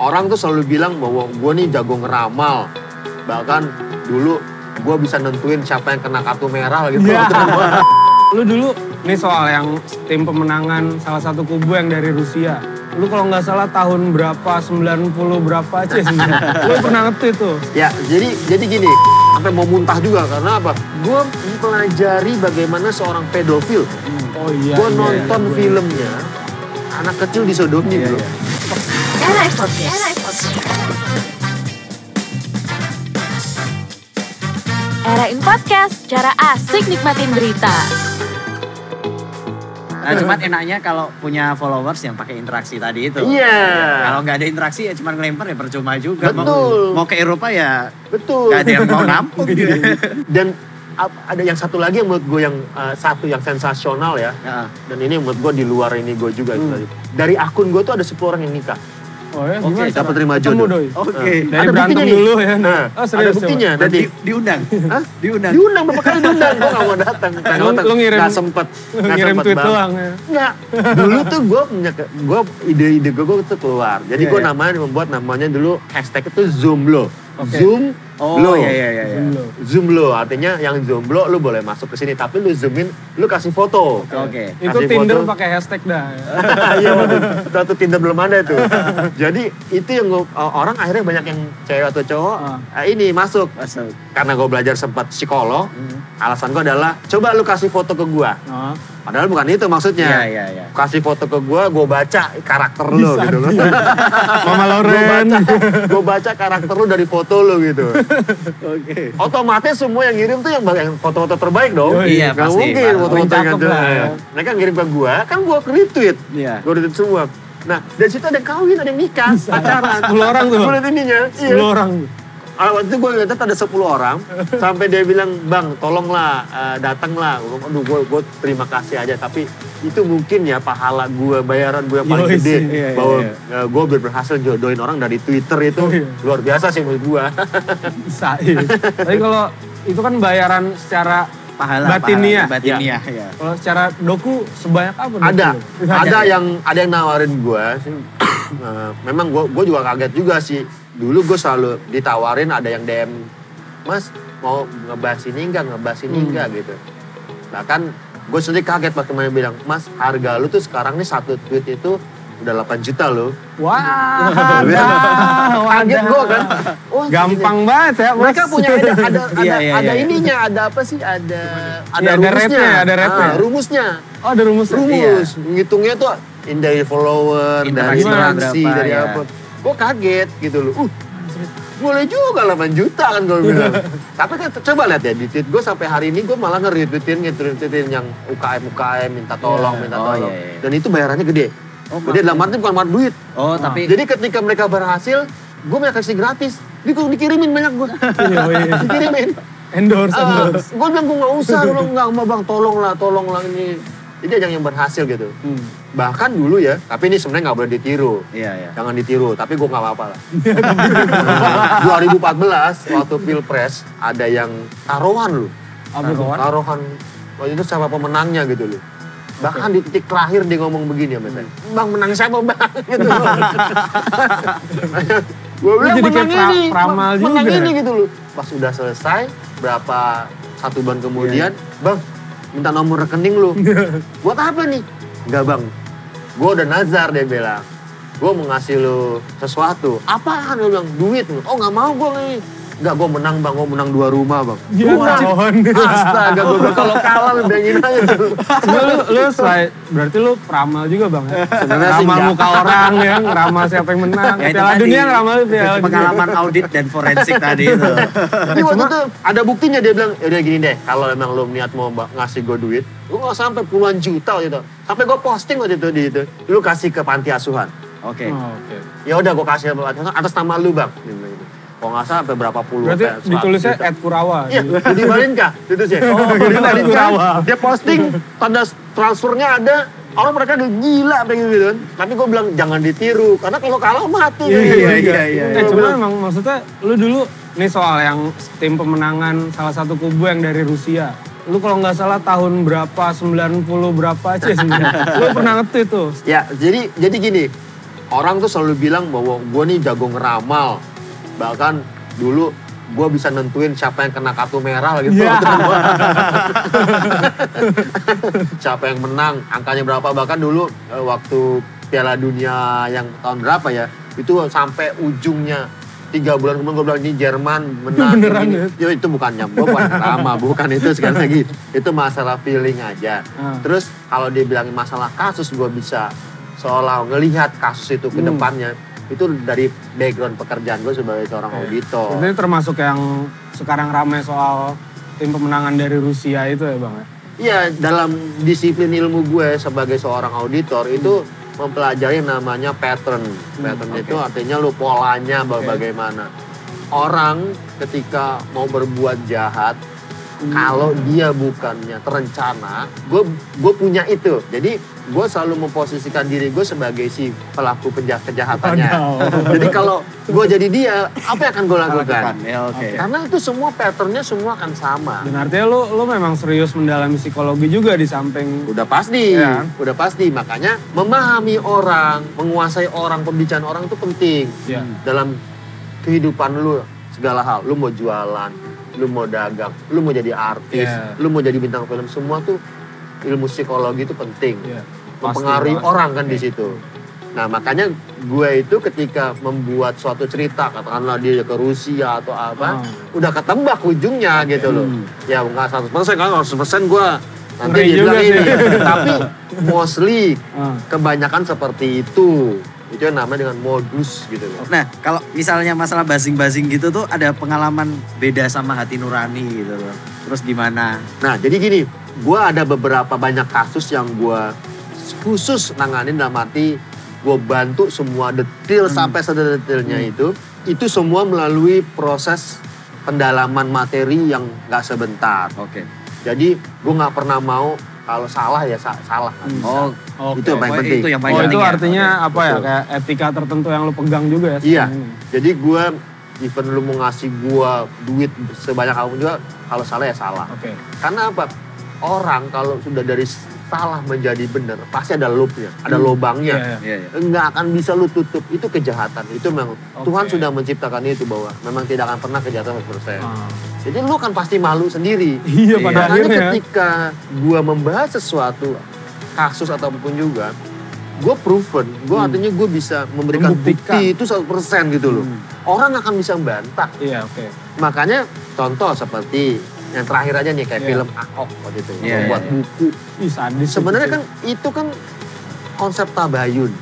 orang tuh selalu bilang bahwa gue nih jago ngeramal. Bahkan dulu gue bisa nentuin siapa yang kena kartu merah gitu. Ya. Lu dulu, nih soal yang tim pemenangan salah satu kubu yang dari Rusia. Lu kalau nggak salah tahun berapa, 90 berapa aja sih. Lu pernah nge tuh. ya, jadi jadi gini, sampai mau muntah juga karena apa? Gue mempelajari bagaimana seorang pedofil. Oh iya. gue iya, nonton iya. filmnya, anak kecil disodomi Iya, bro. iya. Era Podcast. Era Podcast. Erain Podcast, cara asik nikmatin berita. Nah, cuman enaknya kalau punya followers yang pakai interaksi tadi itu. Iya. Kalau nggak ada interaksi ya cuma ngelempar ya percuma juga. Mau- Betul. Mau, ke Eropa ya Betul. nggak ada yang mau nampung. Dan ap- ada yang satu lagi yang menurut gue yang uh, satu yang sensasional ya. Ya. Dan ini menurut gue di luar ini gue juga. Hmm. Dari akun gue tuh ada 10 orang yang nikah. Oh ya, Oke, gimana? dapat terima jodoh. Oke. Dari Ada berantem buktinya nih. dulu ya. Nah, Oh, serius, ada buktinya. Dan Nanti. di, diundang. Hah? Diundang. Diundang berapa kali diundang, gue gak mau datang. Lu- datang. lu ngirim- Gak sempet. Lu Gak ngirim sempet tweet banget. doang ya. Enggak. Dulu tuh gue punya, gue ide-ide gue tuh keluar. Jadi gue iya. namanya membuat namanya dulu hashtag itu Zoomlo. Oke. Zoom Oh lo. iya iya iya. iya. Zoom lo, artinya yang zoomlo lu boleh masuk ke sini, tapi lu zoomin, lu kasih foto. Oke. Itu Kasih Tinder foto. pakai hashtag dah. ya. Iya, waktu, waktu Tinder belum ada tuh. Jadi itu yang gua- orang akhirnya banyak yang cewek atau cowok Ah. eh, ini masuk. Masuk. Karena gue belajar sempat psikolog, Hmm. Alasan gue adalah coba lu kasih foto ke gua. Oh. Padahal bukan itu maksudnya. Iya iya iya. Kasih foto ke gua, gue baca karakter lu Bisa gitu loh. Mama Gue Loren. baca, gue baca karakter lu dari foto lu gitu. Oke. Otomatis semua yang ngirim tuh yang foto-foto terbaik dong. Oh, iya, Nggak pasti. mungkin foto-foto yang lah, ya. Mereka ngirim ke gua, kan gua retweet. Iya. Gue retweet semua. Nah, dari situ ada yang kawin, ada yang nikah, pacaran. 10 orang tuh. Gue liat ininya. 10 orang. Ah, waktu itu gue lihat ada 10 orang, sampai dia bilang, bang tolonglah, eh, datanglah. Aduh, gue, gue terima kasih aja. Tapi itu mungkin ya pahala gue, bayaran gue yang paling Yoi gede. sih. Iya, iya, bahwa iya. eh, gue berhasil jodohin orang dari Twitter itu Oh, iya. luar biasa sih menurut gue. Bisa. iya. Tapi kalau itu kan bayaran secara Pahala. Batinia. pahala, Batinia. Ya. kalau secara doku sebanyak apa? doku ada ada ya? yang ada yang nawarin gue Eh, memang gue gue juga kaget juga sih dulu gue selalu ditawarin ada yang dm mas mau ngebahas ini enggak ngebahas ini Hmm. enggak gitu. Bahkan gue sendiri kaget pas kemarin bilang mas harga lu tuh sekarang nih satu tweet itu udah 8 juta loh Wah, Kaget gue kan. Wah, Gampang banget ya. Mas. mereka punya ada ada ada, Iya, iya, ada iya. ininya ada apa sih? Ada ada Iya, ada rumusnya. rate-nya, ada rate-nya. Ah, rumusnya. Oh, ada rumus. rumus ngitungnya tuh in dari follower dari Interaksi interaksi berapa, dari ya. Gue kaget gitu loh. Uh boleh juga 8 juta kan gue bilang. Tapi kan coba lihat ya di tweet gue sampai hari ini gue malah nge-retweetin nge-retweetin yang UKM UKM minta tolong Iya. minta Oh, tolong. iya, iya. dan itu bayarannya gede. Oh, gede dalam arti bukan buat duit. Oh tapi jadi ketika mereka berhasil gue mereka kasih gratis. Di dikirimin banyak gue Iya, iya. dikirimin. Endorse, endorse. gue bilang gue nggak usah gue bilang nggak mau bang tolong lah tolong lah ini jadi ada yang berhasil gitu. Hmm. bahkan dulu ya tapi ini sebenarnya nggak boleh ditiru. Iya iya. jangan ditiru tapi gue nggak apa-apa lah. 2014 waktu pilpres ada yang taruhan loh tuh? taruhan. Waktu itu siapa pemenangnya gitu loh bahkan di titik terakhir dia ngomong begini ya misalnya bang menang siapa bang? Gitu. Gue bilang jadi menang pra- ini pramal menang juga. ini gitu loh pas udah selesai berapa satu bulan kemudian bang minta nomor rekening lu. Buat apa nih? Enggak bang. Gue udah nazar dia bilang. Gue mau ngasih lu sesuatu. Apaan? Dia bilang duit. Oh nggak mau gue nih Enggak, gue menang bang, gue menang dua rumah bang. Ya, Wah, tahun. Astaga, gue kalau kalah lu bayangin aja tuh. Lu, lu selain, berarti lu peramal juga bang ya? Sebenarnya sih Ramal enggak. muka orang ya, ngeramal siapa yang menang. Ya, itu Piala tadi. dunia ngeramal piala dunia. Pengalaman audit dan forensik tadi itu. Tapi waktu itu ada buktinya dia bilang, ya udah gini deh, kalau emang lu niat mau ngasih gue duit, lu nggak sampai puluhan juta gitu. Sampai gue posting waktu itu di itu, lu kasih ke panti asuhan. Oke. Oh, Oke. Ya udah gue kasih ke panti asuhan atas nama lu bang. Gitu. Kalau nggak salah sampai berapa puluh. Berarti sampai 100 ditulisnya. Ed Kurawa. Iya, Budi Marinka ditulisnya. Oh, Budi Kurawa. dia posting tanda transfernya ada, orang mereka udah gila pengen gitu kan. Tapi gue bilang jangan ditiru, karena kalau kalah mati. Iya, gitu. iya, iya, iya. Eh, cuma bilang, emang maksudnya lu dulu nih soal yang tim pemenangan salah satu kubu yang dari Rusia. Lu kalau nggak salah tahun berapa, 90 berapa aja sih. lu pernah nge tuh. Ya, jadi jadi gini. orang tuh selalu bilang bahwa gue nih jago ngeramal. Bahkan dulu gue bisa nentuin siapa yang kena kartu merah gitu. Ya. siapa yang menang, angkanya berapa. Bahkan dulu eh, waktu Piala Dunia yang tahun berapa ya, itu sampai ujungnya tiga bulan kemudian gue bilang ini Jerman menang. Beneran ini. ya? Itu bukan nyambung, bukan drama, bukan itu sekali lagi. Itu masalah feeling aja. Ah. Terus kalau dia bilangin masalah kasus, gue bisa seolah ngelihat kasus itu ke Hmm. Itu dari background pekerjaan gue sebagai seorang auditor. Ini termasuk yang sekarang ramai soal tim pemenangan dari Rusia itu ya bang ya? Iya, dalam disiplin ilmu gue sebagai seorang auditor itu mempelajari namanya pattern. Pattern itu artinya lu polanya Oke. bagaimana. Orang ketika mau berbuat jahat, kalau dia bukannya terencana, gue gue punya itu. Jadi gue selalu memposisikan diri gue sebagai si pelaku penjahat kejahatannya. Waduh. Jadi kalau gue jadi dia, apa yang akan gue lakukan? Lakukan. Ya oke. Karena itu semua patternnya semua akan sama. Dan artinya lu, lu memang serius mendalami psikologi juga di samping Udah pasti, Iya. udah pasti. Makanya memahami orang, menguasai orang, pembicaraan orang itu penting ya. dalam kehidupan lu segala hal. Lu mau jualan, lu mau dagang, lu mau jadi artis, Iya. lu mau jadi bintang film, semua tuh ilmu psikologi itu penting. ya. Mempengaruhi Pasti, orang kan di situ. Nah makanya gue itu ketika membuat suatu cerita, katakanlah dia ke Rusia atau apa, Oh. udah ketebak ujungnya gitu loh. Hmm. Ya nggak 100% kan 100% gue nanti dia bilang ini. Tapi mostly Ah. kebanyakan seperti itu. Itu yang namanya dengan modus gitu loh. Nah, kalau misalnya masalah basing-basing gitu tuh ada pengalaman beda sama hati nurani gitu loh. Terus gimana? Nah jadi gini, gue ada beberapa banyak kasus yang gue khusus nanganin dalam arti gue bantu semua detail sampai sedetailnya itu. Itu semua melalui proses pendalaman materi yang gak sebentar. Oke. Jadi gue nggak pernah mau kalau salah ya sa- salah. bisa. Oh, Oke. Itu yang paling oh, penting. itu yang paling Oh itu penting ya? artinya apa ya Betul. kayak etika tertentu yang lu pegang juga ya? Iya. ini? Jadi gue even lu mau ngasih gue duit sebanyak apa pun juga kalau salah ya salah. Oke. Karena apa? Orang kalau sudah dari salah menjadi benar pasti ada loopnya, ada Hmm. lubangnya. Iya, iya. Iya, iya. Nggak akan bisa lu tutup. Itu kejahatan. Itu memang Oke. Tuhan sudah menciptakan itu bahwa memang tidak akan pernah kejahatan 100%. Ah. Jadi lu kan pasti malu sendiri. Iya pada Makanya akhirnya. ketika gua membahas sesuatu kasus ataupun juga gue proven, gue Hmm. artinya gue bisa memberikan Membuktikan. bukti itu 100% gitu loh. Hmm. Orang akan bisa membantah. Iya oke. Makanya contoh seperti yang terakhir aja nih kayak Iya. film Ahok waktu itu, Iya, membuat iya. buku. Ih sadis. Sebenarnya kan itu kan konsep tabayun,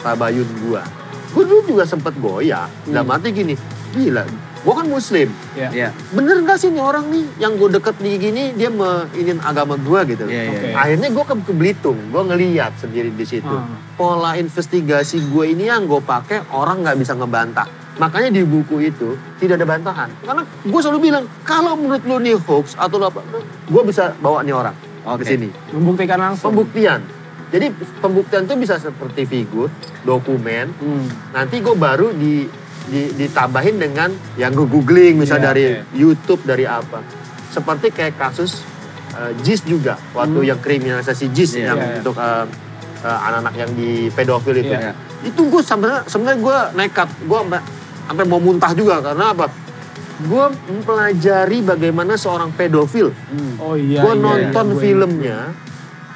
tabayun gua. Gue dulu juga sempet goyah, Hmm. dalam arti gini, gila, gue kan muslim. Iya. Iya. Bener gak sih nih orang nih yang gue deket nih gini, dia meinin agama gua gitu. Iya, iya. Oke. iya. Akhirnya gue ke, ke Belitung, gue ngeliat sendiri di situ. Ah. Pola investigasi gue ini yang gue pakai orang nggak bisa ngebantah. Makanya di buku itu tidak ada bantahan. Karena gue selalu bilang, kalau menurut lu nih hoax atau apa, gue bisa bawa nih orang Oke. ke sini. Membuktikan langsung. Pembuktian. Jadi pembuktian itu bisa seperti figur, dokumen. Hmm. Nanti gue baru di, di ditambahin dengan yang gue googling, misalnya Iya, dari oke. YouTube, dari apa. Seperti kayak kasus eh, JIS juga, waktu Hmm. yang kriminalisasi JIS Iya, yang iya, iya. untuk eh, eh, anak-anak yang di pedofil itu. Iya. Itu gue sebenarnya sebenarnya gue nekat, gue sampai mau muntah juga karena apa? Gue mempelajari bagaimana seorang pedofil. Hmm. Oh iya. gue iya, nonton iya, filmnya,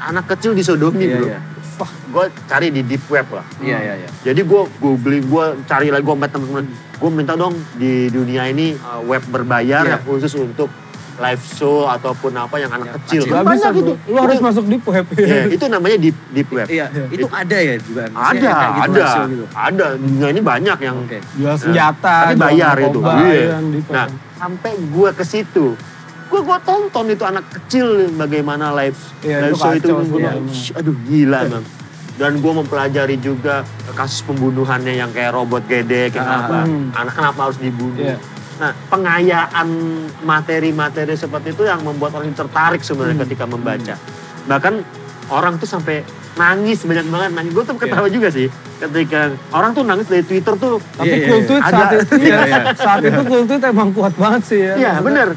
anak kecil disodomi Iya, bro. iya. Wah, gue cari di deep web lah. Iya, iya, iya. Jadi gue googling, gue cari lagi, gue teman-teman, gue minta dong di dunia ini uh, web berbayar Iya. yang khusus untuk live show ataupun apa yang anak kecil. Gak Kan bisa banyak bro. itu. Lu harus Itu- masuk di web. Iya, itu namanya deep deep web. Iya, itu ada ya juga. Ada, kayak gitu, ada, gitu. ada. Dunia ini banyak yang. Oke. Jual senjata. Tapi bayar itu. Iya. iya. Nah, sampai gue ke situ, gue gua tonton itu anak kecil bagaimana live Iya, live itu show itu. kacau emang. "Shh, aduh gila bang. Dan gue mempelajari juga kasus pembunuhannya yang kayak robot gedek, yang Ah, apa. hmm. Anak kenapa harus dibunuh. Iya. Nah, pengayaan materi-materi seperti itu yang membuat orang tertarik sebenarnya Hmm. ketika membaca. Bahkan orang tuh sampai nangis banyak banget nangis. Gue tuh ketawa juga sih ketika orang tuh nangis dari Twitter tuh. Tapi Iya, iya, cool iya. tweet Ada. saat itu, Iya, iya, iya. saat itu cool tweet emang kuat banget sih ya. Iya bener.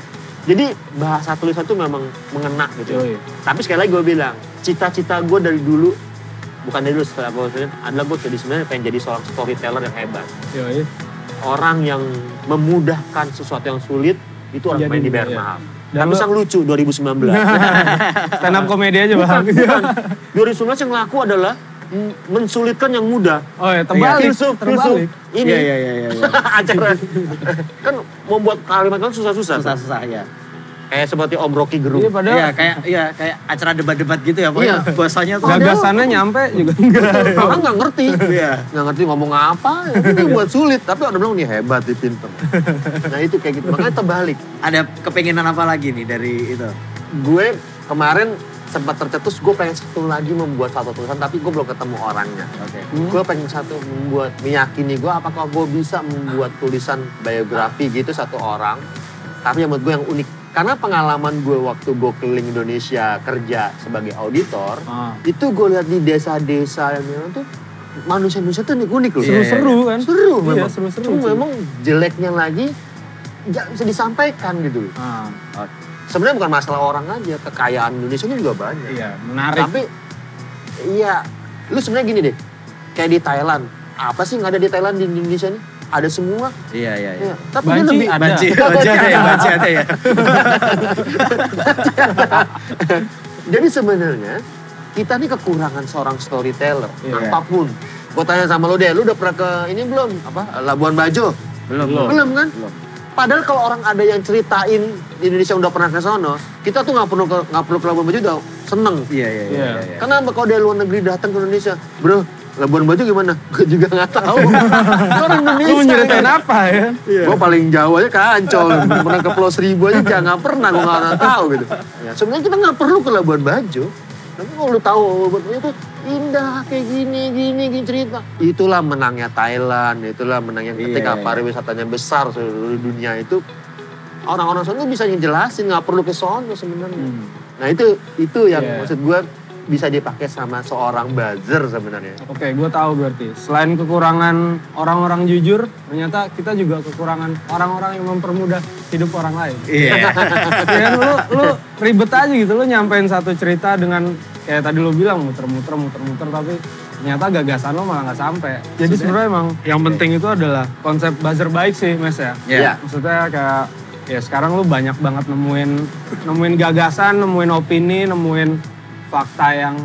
Jadi bahasa tulisan tuh memang mengena gitu. Yoi. Tapi sekali lagi gue bilang, cita-cita gue dari dulu bukan dari dulu setelah gue adalah gue jadi sebenarnya pengen jadi seorang storyteller yang hebat Yoi. Orang yang memudahkan sesuatu yang sulit itu orang Jadi, main dibayar iya. mahal Dan tapi sang lucu 2019 Stand up komedi aja bang. bukan 2019 yang laku adalah mensulitkan yang mudah Oh ya terbalik. filsuf terbalik. filsuf ini Iya, iya, iya, iya. iya. acara kan membuat kalimat kan susah-susah Susah-susah ya. Kayak seperti Om Rocky Gerung Iya padahal Iya, kayak iya kayak acara debat-debat gitu ya, pokoknya Iya. bahasanya tuh gagasannya nyampe juga enggak. orang nggak ngerti Iya. nggak ngerti ngomong apa ya itu buat sulit tapi orang bilang nih hebat dia pinter nah itu kayak gitu makanya terbalik Ada kepengenan apa lagi nih dari itu? gue kemarin sempat tercetus gue pengen satu lagi membuat satu tulisan tapi gue belum ketemu orangnya Oke. Hmm. gue pengen satu membuat meyakini gue apakah gue bisa membuat tulisan biografi gitu satu orang tapi yang menurut gue yang unik karena pengalaman gue waktu gue keliling Indonesia kerja sebagai auditor Ah. itu gue lihat di desa-desa yang tuh manusia-manusia tuh unik loh Iya, Seru-seru kan. seru Iya, memang seru-seru Cuma sih. memang jeleknya lagi nggak bisa disampaikan gitu Ah, sebenarnya bukan masalah orang aja kekayaan Indonesia ini juga banyak iya menarik. tapi iya lu sebenarnya gini deh kayak di Thailand apa sih nggak ada di Thailand di Indonesia nih ada semua Iya, iya, iya. ya. tapi Banci dia lebih ada. Banci, banci ada ya, banci ada ya. jadi sebenarnya kita nih kekurangan seorang storyteller Iya. apa pun gue tanya sama lu deh lu udah pernah ke ini belum apa Labuan Bajo Belum, Belum. belum kan Belum. Padahal kalau orang ada yang ceritain di Indonesia udah pernah ke sono, kita tuh nggak perlu ke nggak perlu ke Labuan Bajo udah seneng. Iya, iya, iya. Iya. iya. Kenapa kalau dari luar negeri datang ke Indonesia, bro? Labuan Bajo gimana? Gue juga nggak tahu. orang Indonesia. Lu menyeritain apa ya? Gue paling jauh aja ke Ancol, pernah ke Pulau Seribu aja nggak pernah, gue nggak tahu gitu. Ya, sebenarnya kita nggak perlu ke Labuan Bajo. Tapi kalau lu tahu Labuan Bajo itu indah kayak gini, gini, gini cerita. Itulah menangnya Thailand, itulah menangnya ketika Iya. pariwisatanya besar seluruh dunia itu. Orang-orang sana bisa ngejelasin, nggak perlu ke sono sebenarnya. Hmm. Nah itu itu yang Iya. maksud gue bisa dipakai sama seorang buzzer sebenarnya. Oke, gue tahu berarti. Selain kekurangan orang-orang jujur, ternyata kita juga kekurangan orang-orang yang mempermudah hidup orang lain. Iya. ya kan lu, lu ribet aja gitu, lu nyampein satu cerita dengan kayak tadi lu bilang muter-muter, muter-muter, tapi ternyata gagasan lo malah nggak sampai. Jadi sebenarnya emang yang penting itu adalah konsep buzzer baik sih, Mas ya. Iya. Maksudnya kayak ya sekarang lu banyak banget nemuin nemuin gagasan, nemuin opini, nemuin fakta yang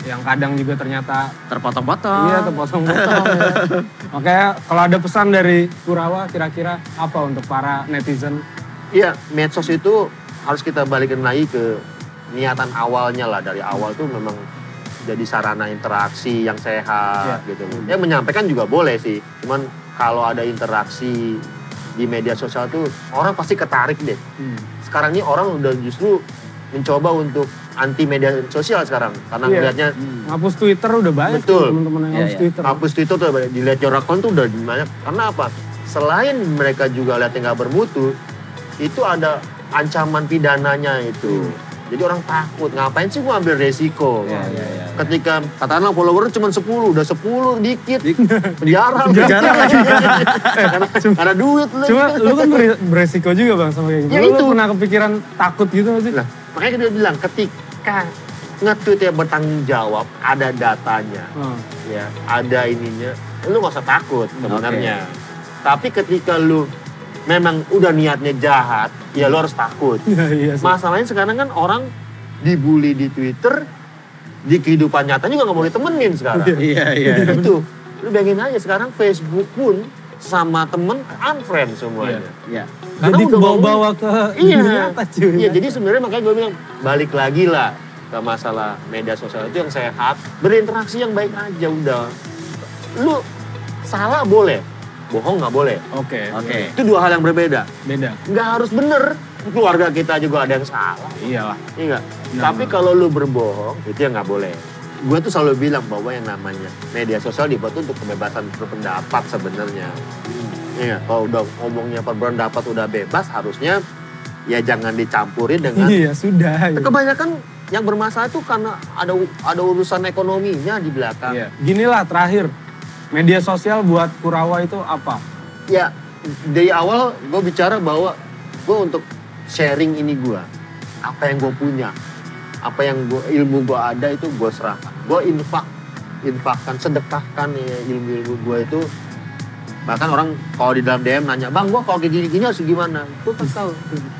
yang kadang juga ternyata Terpotong-potong. iya terpotong-potong. ya. Makanya kalau ada pesan dari Kurawa kira-kira apa untuk para netizen? Iya, medsos itu harus kita balikin lagi ke niatan awalnya lah dari awal tuh memang jadi sarana interaksi yang sehat gitu loh. Ya menyampaikan juga boleh sih, cuman kalau ada interaksi di media sosial tuh orang pasti ketarik deh. Sekarang ini orang udah justru mencoba untuk anti media sosial sekarang karena Iya. melihatnya Ngapus Twitter udah banyak Betul. tuh teman-teman yang ngapus iya. Twitter. hapus Twitter tuh dilihat Jorakon tuh udah banyak karena apa? Selain mereka juga lihatnya nggak bermutu, itu ada ancaman pidananya itu. Jadi orang takut, ngapain sih gua ambil resiko? Iya, iya, iya. Ketika katakanlah follower cuma 10, udah 10 dikit. Penjara. Penjara lagi. karena, karena duit lu. Cuma lu kan ber- beresiko juga bang sama kayak gitu. Ya lu, lu itu. pernah kepikiran takut gitu gak sih? Nah, makanya dia bilang ketika nge-tweet yang bertanggung jawab, ada datanya. Oh. ya ada ininya lu gak usah takut sebenarnya tapi ketika lu memang udah niatnya jahat ya lu harus takut Iya iya sih. masalahnya sekarang kan orang dibully di Twitter di kehidupan nyata juga nggak mau ditemenin sekarang Iya, iya. itu lu bayangin aja sekarang Facebook pun sama temen unfriend semuanya Iya. Karena Jadi udah kebawa-bawa ke Iya. dunia nyata cuy. Iya, jadi sebenarnya makanya gue bilang balik lagi lah ke masalah media sosial itu yang sehat, berinteraksi yang baik aja udah. Lu salah boleh, bohong nggak boleh. Oke. Oke. Itu dua hal yang berbeda. Beda. Nggak harus bener. Keluarga kita juga ada yang salah, Iyalah. iya nggak? Benar, Tapi kalau lu berbohong, itu yang nggak boleh. Gue tuh selalu bilang bahwa yang namanya media sosial dibuat untuk kebebasan berpendapat sebenarnya. Iya, kalau udah ngomongnya berpendapat udah bebas, harusnya ya jangan dicampurin dengan Iya sudah. iya. kebanyakan yang bermasalah itu karena ada ada urusan ekonominya di belakang. Iya. Ginilah terakhir. Media sosial buat Kurawa itu apa? Ya dari awal gue bicara bahwa gue untuk sharing ini gue, apa yang gue punya, apa yang gue ilmu gue ada itu gue serahkan. Gue infak infakkan, sedekahkan ya, ilmu-ilmu gue itu. Bahkan orang kalau di dalam DM nanya, bang gue kalau kayak gini-gini harus gimana? Gue kasih tahu.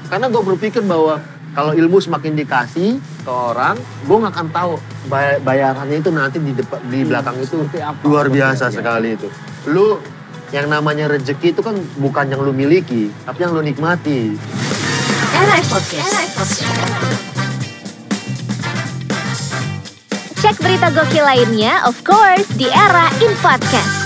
Karena gue berpikir bahwa kalau ilmu semakin dikasih ke orang, gue nggak akan tahu bay- bayarannya itu nanti di depan di belakang itu Seperti apa? luar biasa Iya. sekali itu. Lu yang namanya rezeki itu kan bukan yang lu miliki, tapi yang lu nikmati. Era Podcast. Cek berita gokil lainnya, of course, di Era in Podcast.